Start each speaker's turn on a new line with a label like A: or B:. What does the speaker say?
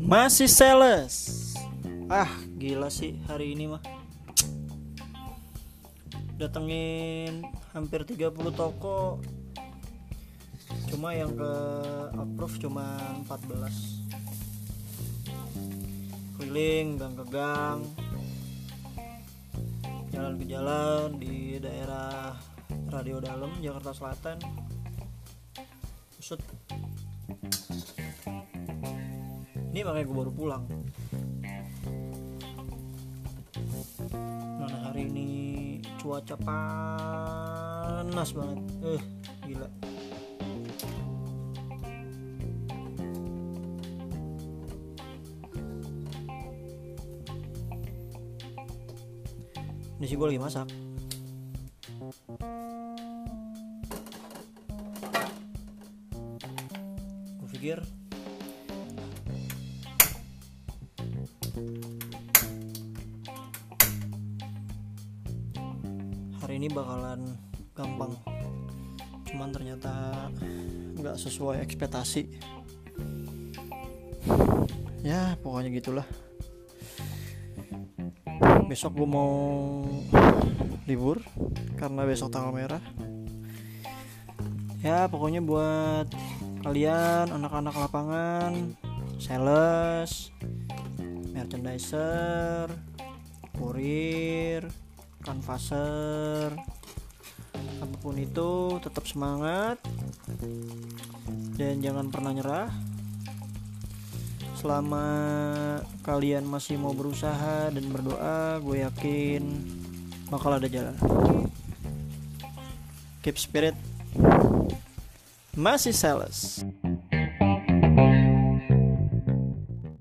A: Masih sales. Ah, gila sih hari ini mah. Datengin hampir 30 toko. Cuma yang ke approve cuma 14. Keliling gang ke gang. Jalan ke jalan di daerah Radio Dalam Jakarta Selatan. Usut ini makanya gue baru pulang. Mana hari ini cuaca panas banget. Eh gila. Ini sih gue lagi masak. Gue pikir hari ini bakalan gampang. Cuman ternyata nggak sesuai ekspektasi. Ya pokoknya gitulah. Besok gue mau libur karena besok tanggal merah. Ya pokoknya buat kalian anak-anak lapangan sales merchandiser kurir kanvaser apa pun itu tetap semangat. Dan jangan pernah nyerah. Selama kalian masih mau berusaha dan berdoa gue yakin bakal ada jalan. Keep spirit. Masih sales